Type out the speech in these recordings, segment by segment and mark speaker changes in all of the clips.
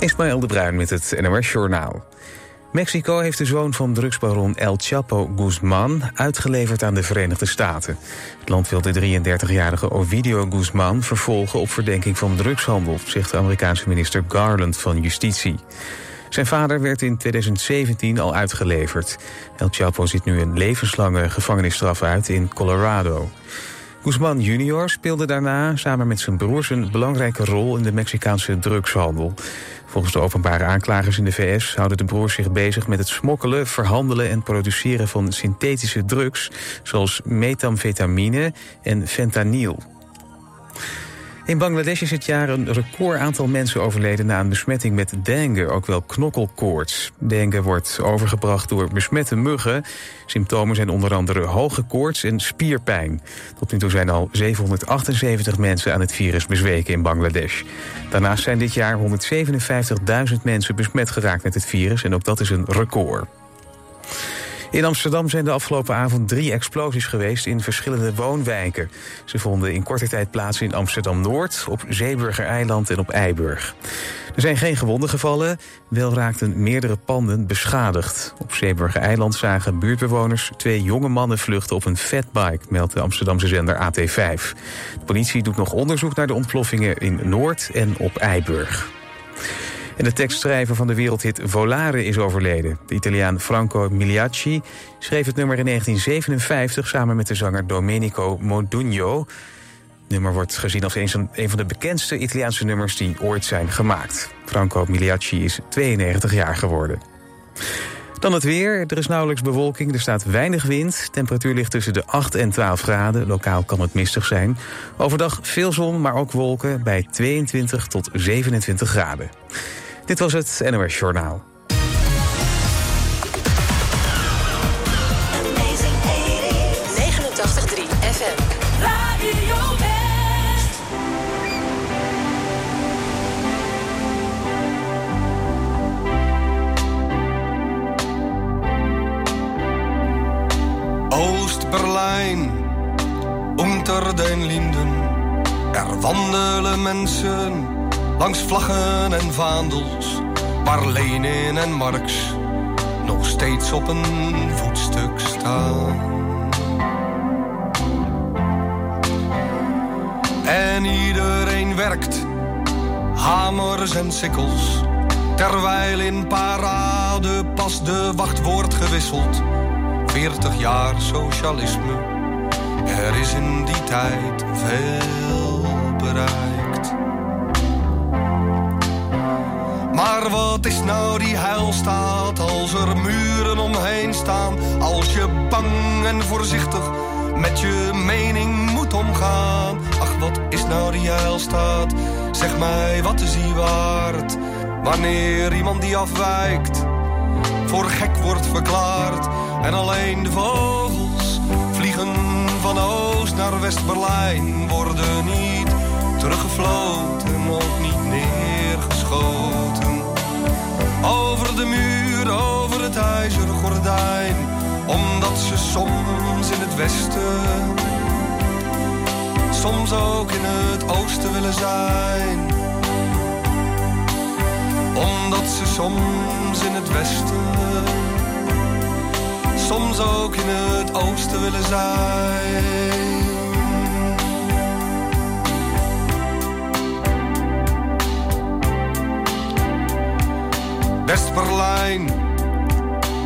Speaker 1: Ismaël de Bruin met het NOS Journaal. Mexico heeft de zoon van drugsbaron El Chapo Guzman uitgeleverd aan de Verenigde Staten. Het land wil de 33-jarige Ovidio Guzman vervolgen op verdenking van drugshandel, zegt de Amerikaanse minister Garland van Justitie. Zijn vader werd in 2017 al uitgeleverd. El Chapo zit nu een levenslange gevangenisstraf uit in Colorado. Guzman junior speelde daarna samen met zijn broers een belangrijke rol in de Mexicaanse drugshandel. Volgens de openbare aanklagers in de VS houden de broers zich bezig met het smokkelen, verhandelen en produceren van synthetische drugs zoals methamfetamine en fentanyl. In Bangladesh is het jaar een record aantal mensen overleden na een besmetting met dengue, ook wel knokkelkoorts. Dengue wordt overgebracht door besmette muggen. Symptomen zijn onder andere hoge koorts en spierpijn. Tot nu toe zijn al 778 mensen aan het virus bezweken in Bangladesh. Daarnaast zijn dit jaar 157.000 mensen besmet geraakt met het virus en ook dat is een record. In Amsterdam zijn de afgelopen avond drie explosies geweest in verschillende woonwijken. Ze vonden in korte tijd plaats in Amsterdam-Noord, op Zeeburger-eiland en op Eiburg. Er zijn geen gewonden gevallen, wel raakten meerdere panden beschadigd. Op Zeeburger-eiland zagen buurtbewoners twee jonge mannen vluchten op een fatbike, meldt de Amsterdamse zender AT5. De politie doet nog onderzoek naar de ontploffingen in Noord en op Eiburg. En de tekstschrijver van de wereldhit Volare is overleden. De Italiaan Franco Migliacci schreef het nummer in 1957 samen met de zanger Domenico Modugno. Het nummer wordt gezien als een van de bekendste Italiaanse nummers die ooit zijn gemaakt. Franco Migliacci is 92 jaar geworden. Dan het weer. Er is nauwelijks bewolking, er staat weinig wind. Temperatuur ligt tussen de 8 en 12 graden. Lokaal kan het mistig zijn. Overdag veel zon, maar ook wolken bij 22 tot 27 graden. Dit was het NOS Journaal.
Speaker 2: Langs vlaggen en vaandels, waar Lenin en Marx nog steeds op een voetstuk staan. En iedereen werkt, hamers en sikkels, terwijl in parade pas de wacht wordt gewisseld. Veertig jaar socialisme, er is in die tijd veel bereikt. Maar wat is nou die heilstaat als er muren omheen staan? Als je bang en voorzichtig met je mening moet omgaan. Ach, wat is nou die heilstaat? Zeg mij, wat is die waard? Wanneer iemand die afwijkt voor gek wordt verklaard. En alleen de vogels vliegen van Oost naar West-Berlijn. Worden niet teruggefloten, ook niet neergeschoten. De muur, over het ijzeren gordijn. Omdat ze soms in het westen, soms ook in het oosten willen zijn. Omdat ze soms in het westen, soms ook in het oosten willen zijn. West-Berlijn,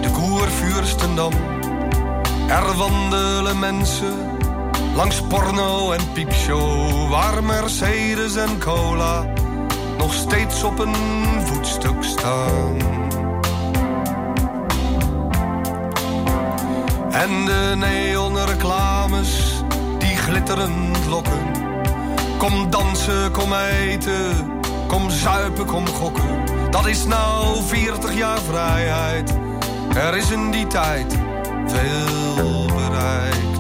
Speaker 2: de Koervuurstendam. Er wandelen mensen langs porno en piepshow, waar Mercedes en cola nog steeds op een voetstuk staan. En de neonreclames die glitterend lokken. Kom dansen, kom eten, kom zuipen, kom gokken dat is nou 40 jaar vrijheid. Er is in die tijd veel bereikt.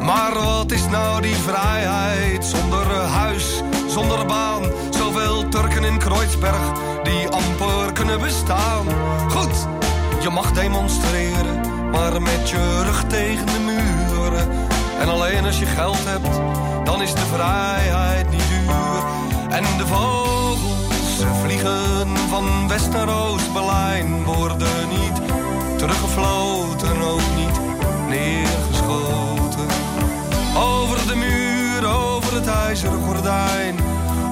Speaker 2: Maar wat is nou die vrijheid zonder huis, zonder baan? Zoveel Turken in Kreuzberg die amper kunnen bestaan. Goed, je mag demonstreren, maar met je rug tegen de muren. En alleen als je geld hebt, dan is de vrijheid niet. En de west naar Oost-Berlijn worden niet teruggefloten, ook niet neergeschoten. Over de muur, over het ijzeren gordijn,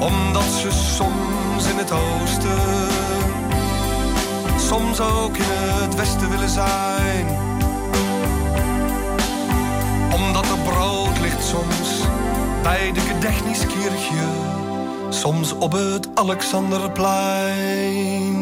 Speaker 2: omdat ze soms in het oosten, soms ook in het westen willen zijn. Omdat er brood ligt soms bij de Gedächtniskirche, soms op het Alexanderplein.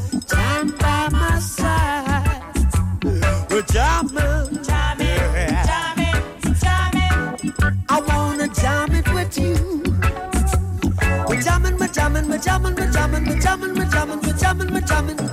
Speaker 3: jamming, we're jamming, we're jamming, we're jamming, we're jamming, we're jamming.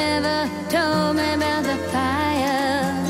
Speaker 4: never told me about the fire.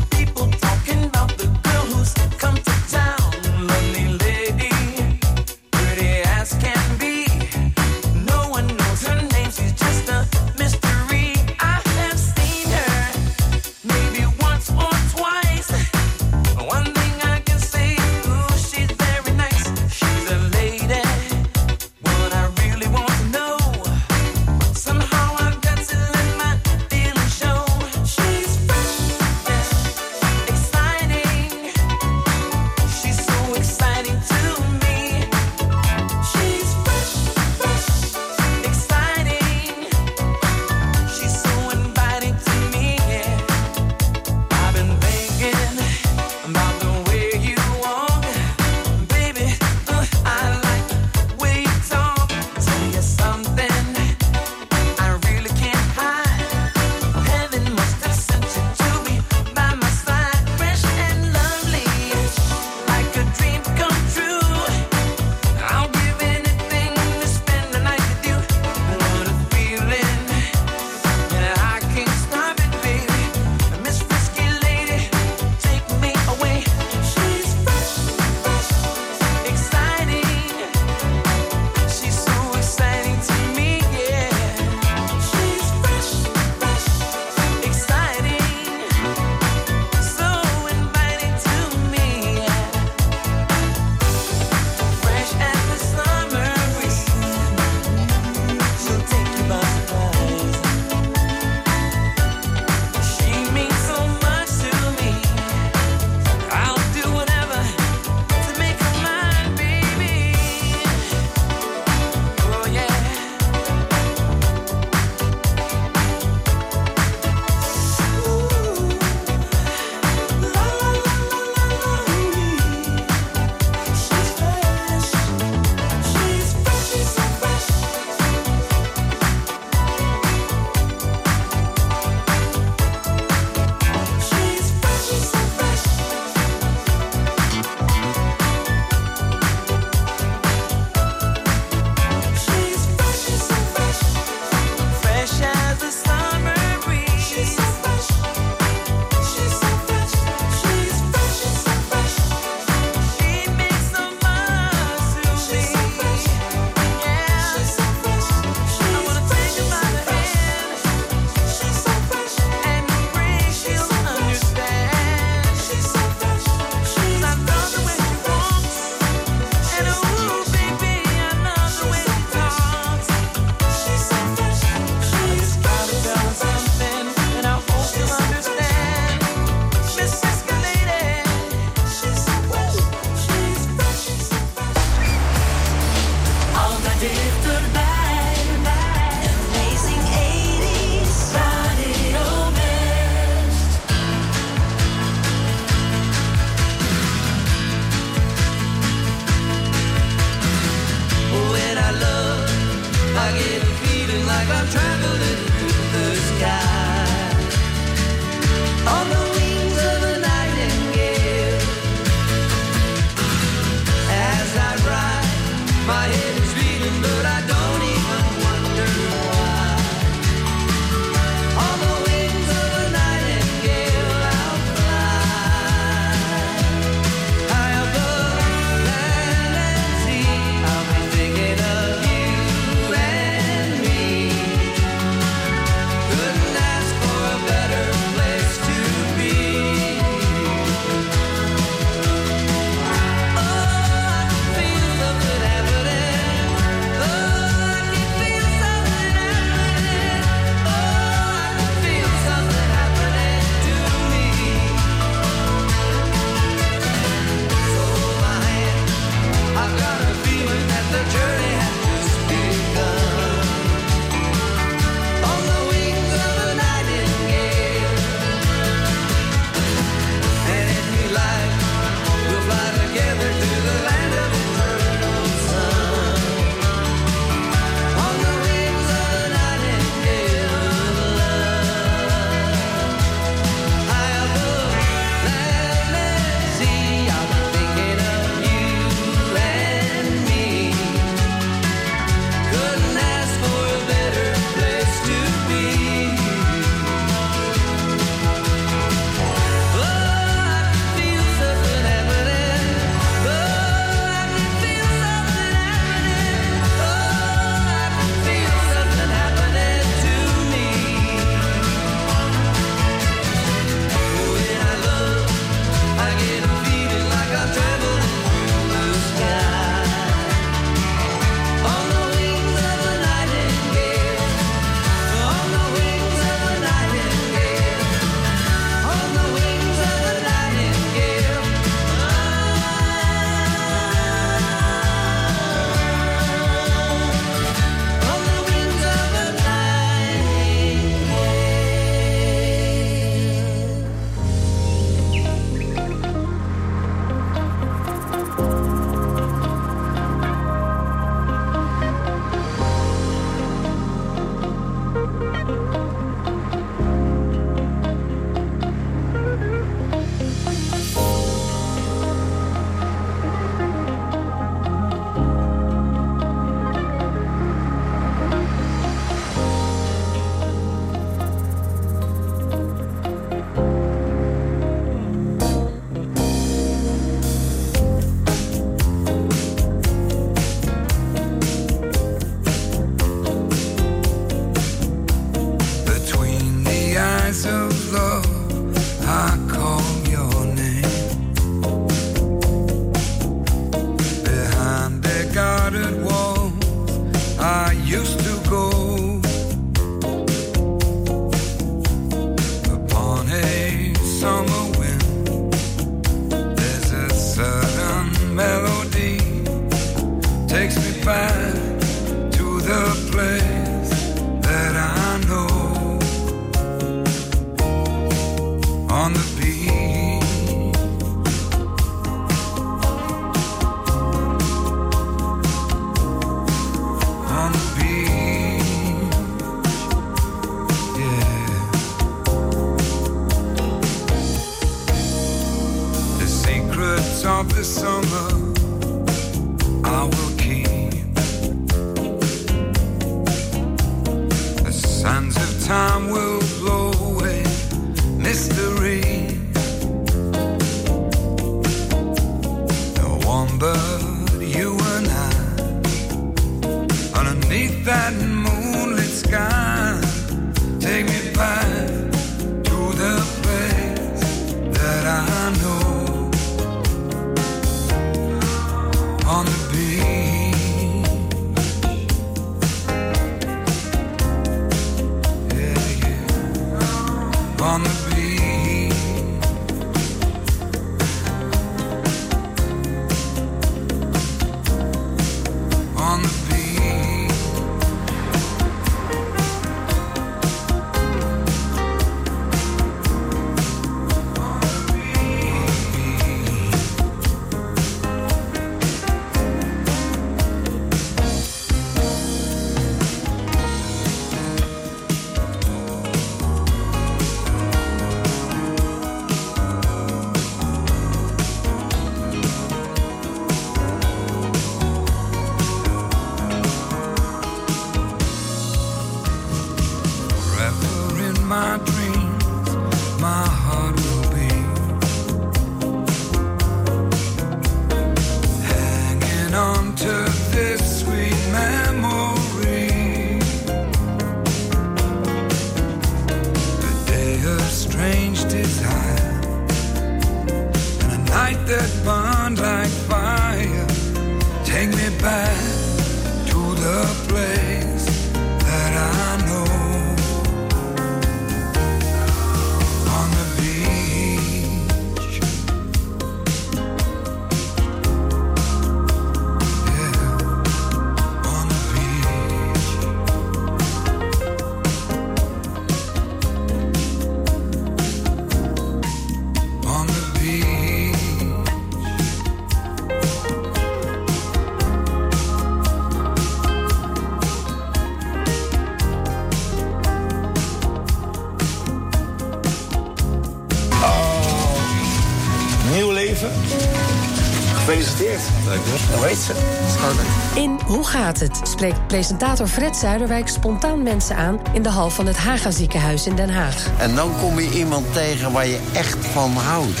Speaker 5: gaat het? spreekt presentator Fred Zuiderwijk spontaan mensen aan in de hal van het Haga ziekenhuis in Den Haag.
Speaker 6: En dan kom je iemand tegen waar je echt van houdt.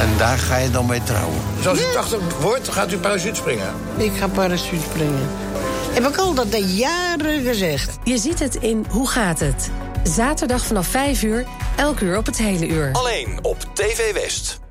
Speaker 6: En daar ga je dan mee trouwen.
Speaker 7: Zoals u 80 wordt, gaat u parachute springen?
Speaker 8: Ik ga parachute springen. Heb ik al dat de jaren gezegd.
Speaker 5: Je ziet het in Hoe gaat het? Zaterdag vanaf 5 uur, elk uur op het hele uur.
Speaker 9: Alleen op TV West.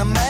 Speaker 10: a man.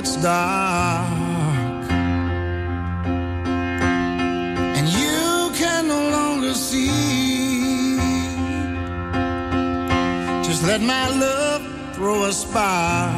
Speaker 11: gets dark and you can no longer see. Just let my love throw a spark.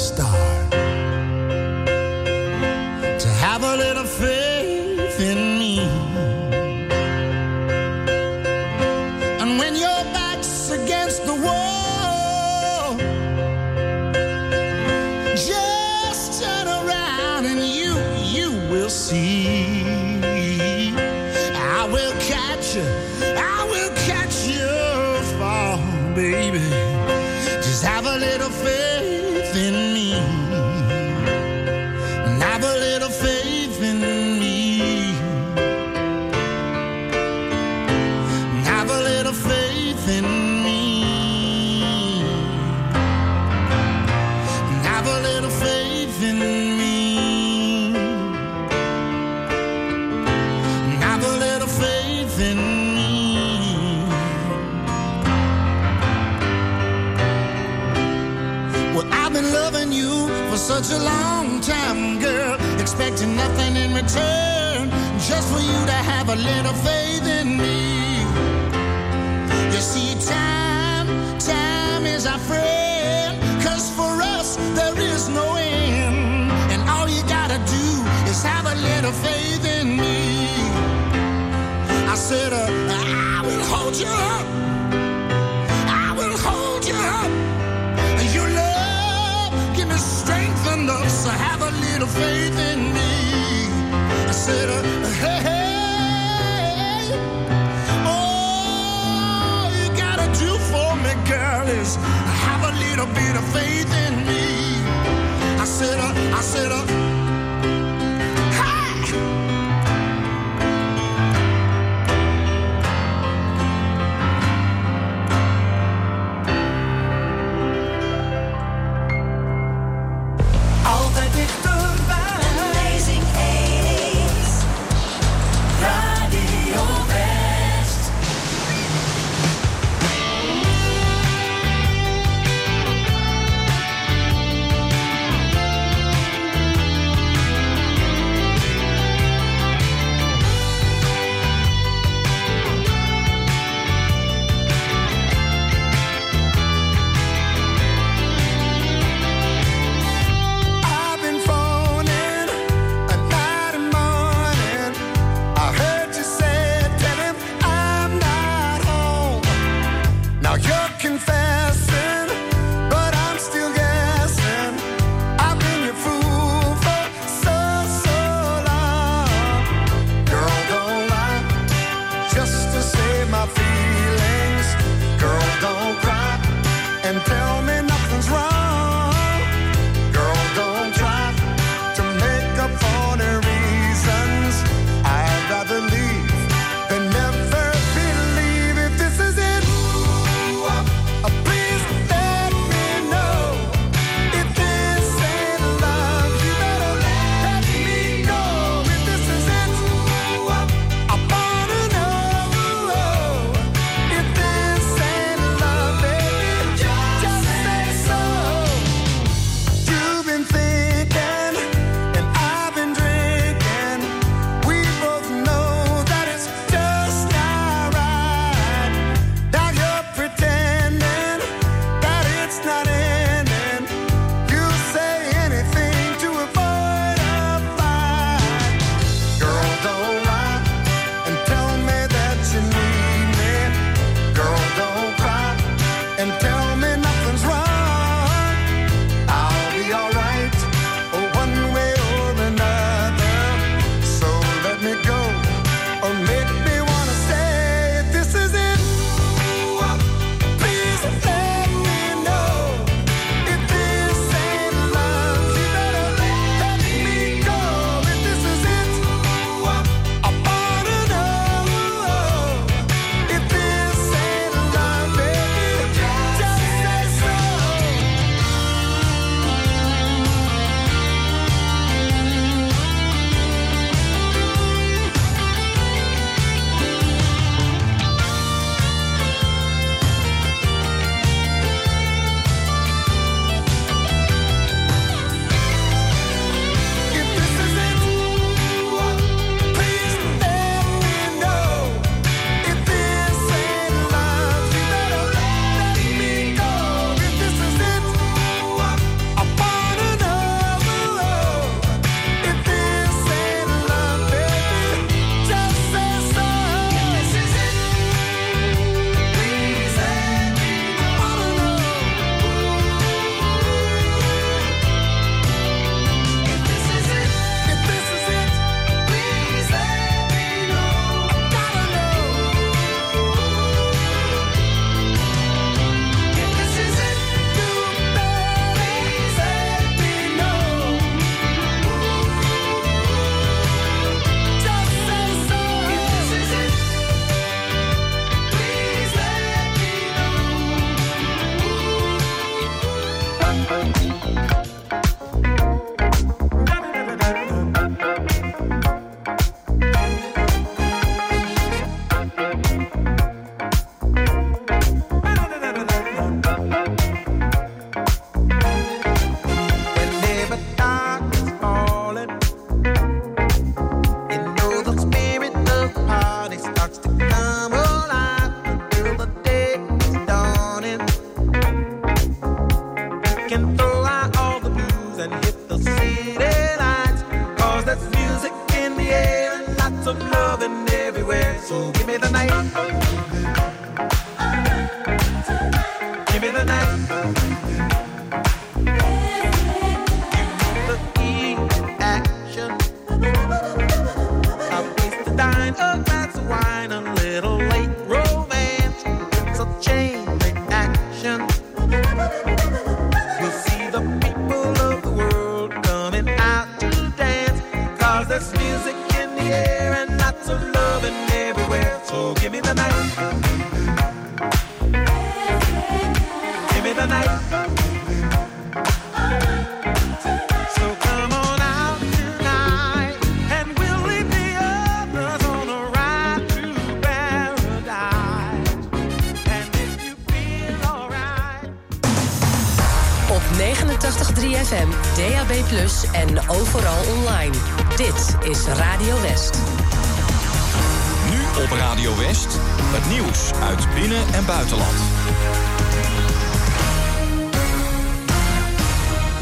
Speaker 12: está.